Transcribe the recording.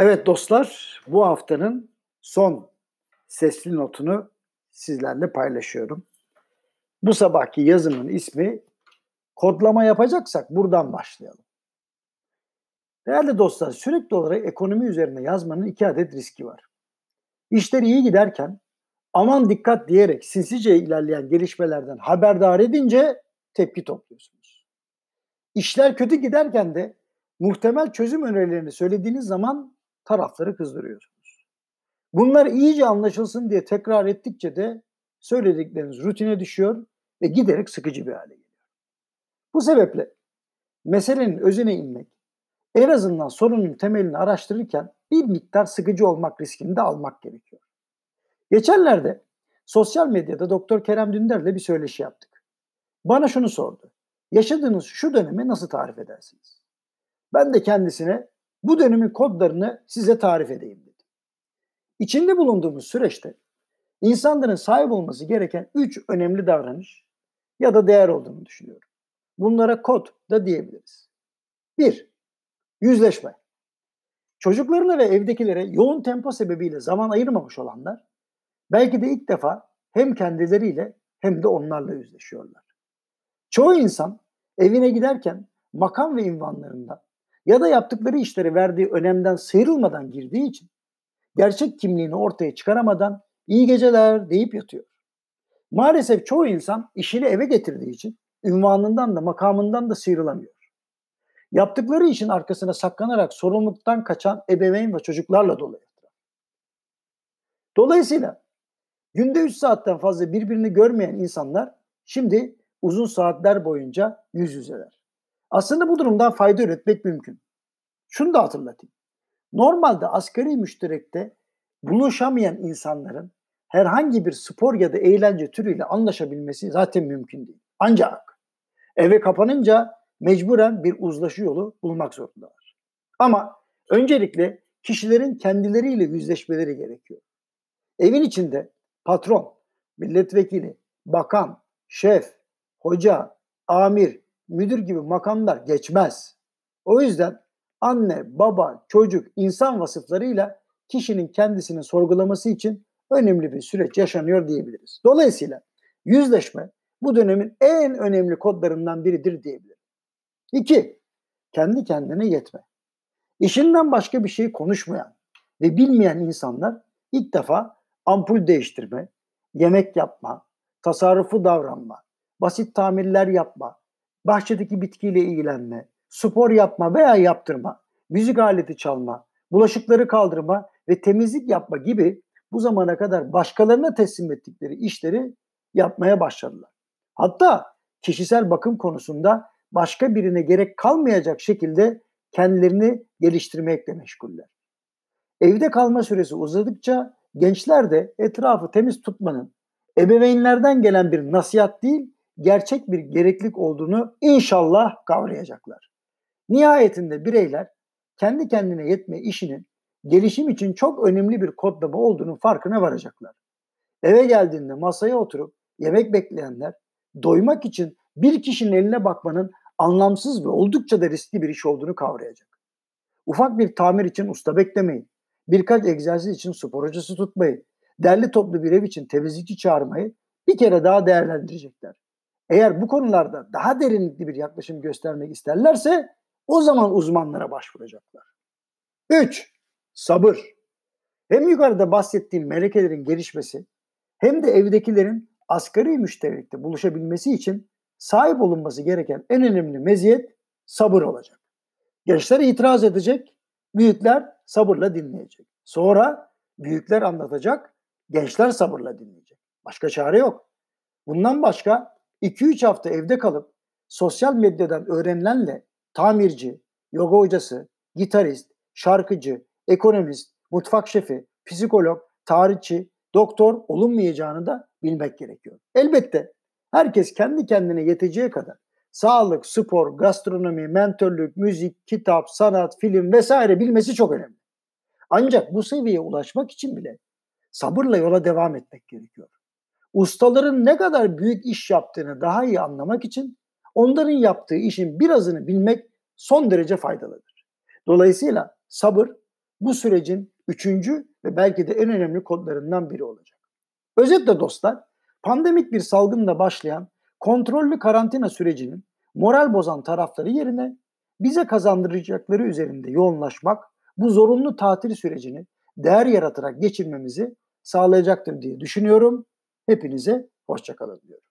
Evet dostlar, bu haftanın son sesli notunu sizlerle paylaşıyorum. Bu sabahki yazımın ismi kodlama yapacaksak buradan başlayalım. Değerli dostlar, sürekli olarak ekonomi üzerine yazmanın iki adet riski var. İşler iyi giderken aman dikkat diyerek sinsice ilerleyen gelişmelerden haberdar edince tepki topluyorsunuz. İşler kötü giderken de muhtemel çözüm önerilerini söylediğiniz zaman tarafları kızdırıyorsunuz. Bunlar iyice anlaşılsın diye tekrar ettikçe de söyledikleriniz rutine düşüyor ve giderek sıkıcı bir hale geliyor. Bu sebeple meselenin özüne inmek, en azından sorunun temelini araştırırken bir miktar sıkıcı olmak riskini de almak gerekiyor. Geçenlerde sosyal medyada Doktor Kerem Dünder'le bir söyleşi yaptık. Bana şunu sordu. Yaşadığınız şu dönemi nasıl tarif edersiniz? Ben de kendisine bu dönemin kodlarını size tarif edeyim dedi. İçinde bulunduğumuz süreçte insanların sahip olması gereken üç önemli davranış ya da değer olduğunu düşünüyorum. Bunlara kod da diyebiliriz. Bir, yüzleşme. Çocuklarına ve evdekilere yoğun tempo sebebiyle zaman ayırmamış olanlar belki de ilk defa hem kendileriyle hem de onlarla yüzleşiyorlar. Çoğu insan evine giderken makam ve ünvanlarında ya da yaptıkları işleri verdiği önemden sıyrılmadan girdiği için gerçek kimliğini ortaya çıkaramadan iyi geceler deyip yatıyor. Maalesef çoğu insan işini eve getirdiği için ünvanından da makamından da sıyrılamıyor. Yaptıkları işin arkasına saklanarak sorumluluktan kaçan ebeveyn ve çocuklarla dolu Dolayısıyla günde 3 saatten fazla birbirini görmeyen insanlar şimdi uzun saatler boyunca yüz yüzeler. Aslında bu durumdan fayda üretmek mümkün. Şunu da hatırlatayım. Normalde asgari müşterekte buluşamayan insanların herhangi bir spor ya da eğlence türüyle anlaşabilmesi zaten mümkün değil. Ancak eve kapanınca mecburen bir uzlaşı yolu bulmak zorundalar. Ama öncelikle kişilerin kendileriyle yüzleşmeleri gerekiyor. Evin içinde patron, milletvekili, bakan, şef, hoca, amir, müdür gibi makamlar geçmez. O yüzden anne, baba, çocuk, insan vasıflarıyla kişinin kendisini sorgulaması için önemli bir süreç yaşanıyor diyebiliriz. Dolayısıyla yüzleşme bu dönemin en önemli kodlarından biridir diyebilirim. İki, kendi kendine yetme. İşinden başka bir şey konuşmayan ve bilmeyen insanlar ilk defa ampul değiştirme, yemek yapma, tasarrufu davranma, basit tamirler yapma, bahçedeki bitkiyle ilgilenme, spor yapma veya yaptırma, müzik aleti çalma, bulaşıkları kaldırma ve temizlik yapma gibi bu zamana kadar başkalarına teslim ettikleri işleri yapmaya başladılar. Hatta kişisel bakım konusunda başka birine gerek kalmayacak şekilde kendilerini geliştirmekle meşguller. Evde kalma süresi uzadıkça gençler de etrafı temiz tutmanın ebeveynlerden gelen bir nasihat değil, gerçek bir gereklilik olduğunu inşallah kavrayacaklar. Nihayetinde bireyler kendi kendine yetme işinin gelişim için çok önemli bir kodlama olduğunu farkına varacaklar. Eve geldiğinde masaya oturup yemek bekleyenler doymak için bir kişinin eline bakmanın anlamsız ve oldukça da riskli bir iş olduğunu kavrayacak. Ufak bir tamir için usta beklemeyin. Birkaç egzersiz için spor hocası tutmayı, derli toplu bir ev için temizlikçi çağırmayı bir kere daha değerlendirecekler. Eğer bu konularda daha derinlikli bir yaklaşım göstermek isterlerse o zaman uzmanlara başvuracaklar. 3. Sabır. Hem yukarıda bahsettiğim melekelerin gelişmesi hem de evdekilerin asgari müşterekte buluşabilmesi için sahip olunması gereken en önemli meziyet sabır olacak. Gençler itiraz edecek, büyükler sabırla dinleyecek. Sonra büyükler anlatacak, gençler sabırla dinleyecek. Başka çare yok. Bundan başka 2-3 hafta evde kalıp sosyal medyadan öğrenilenle tamirci, yoga hocası, gitarist, şarkıcı, ekonomist, mutfak şefi, psikolog, tarihçi, doktor olunmayacağını da bilmek gerekiyor. Elbette herkes kendi kendine yeteceği kadar sağlık, spor, gastronomi, mentörlük, müzik, kitap, sanat, film vesaire bilmesi çok önemli. Ancak bu seviyeye ulaşmak için bile sabırla yola devam etmek gerekiyor ustaların ne kadar büyük iş yaptığını daha iyi anlamak için onların yaptığı işin birazını bilmek son derece faydalıdır. Dolayısıyla sabır bu sürecin üçüncü ve belki de en önemli kodlarından biri olacak. Özetle dostlar, pandemik bir salgınla başlayan kontrollü karantina sürecinin moral bozan tarafları yerine bize kazandıracakları üzerinde yoğunlaşmak bu zorunlu tatil sürecini değer yaratarak geçirmemizi sağlayacaktır diye düşünüyorum. Hepinize hoşçakalın diyorum.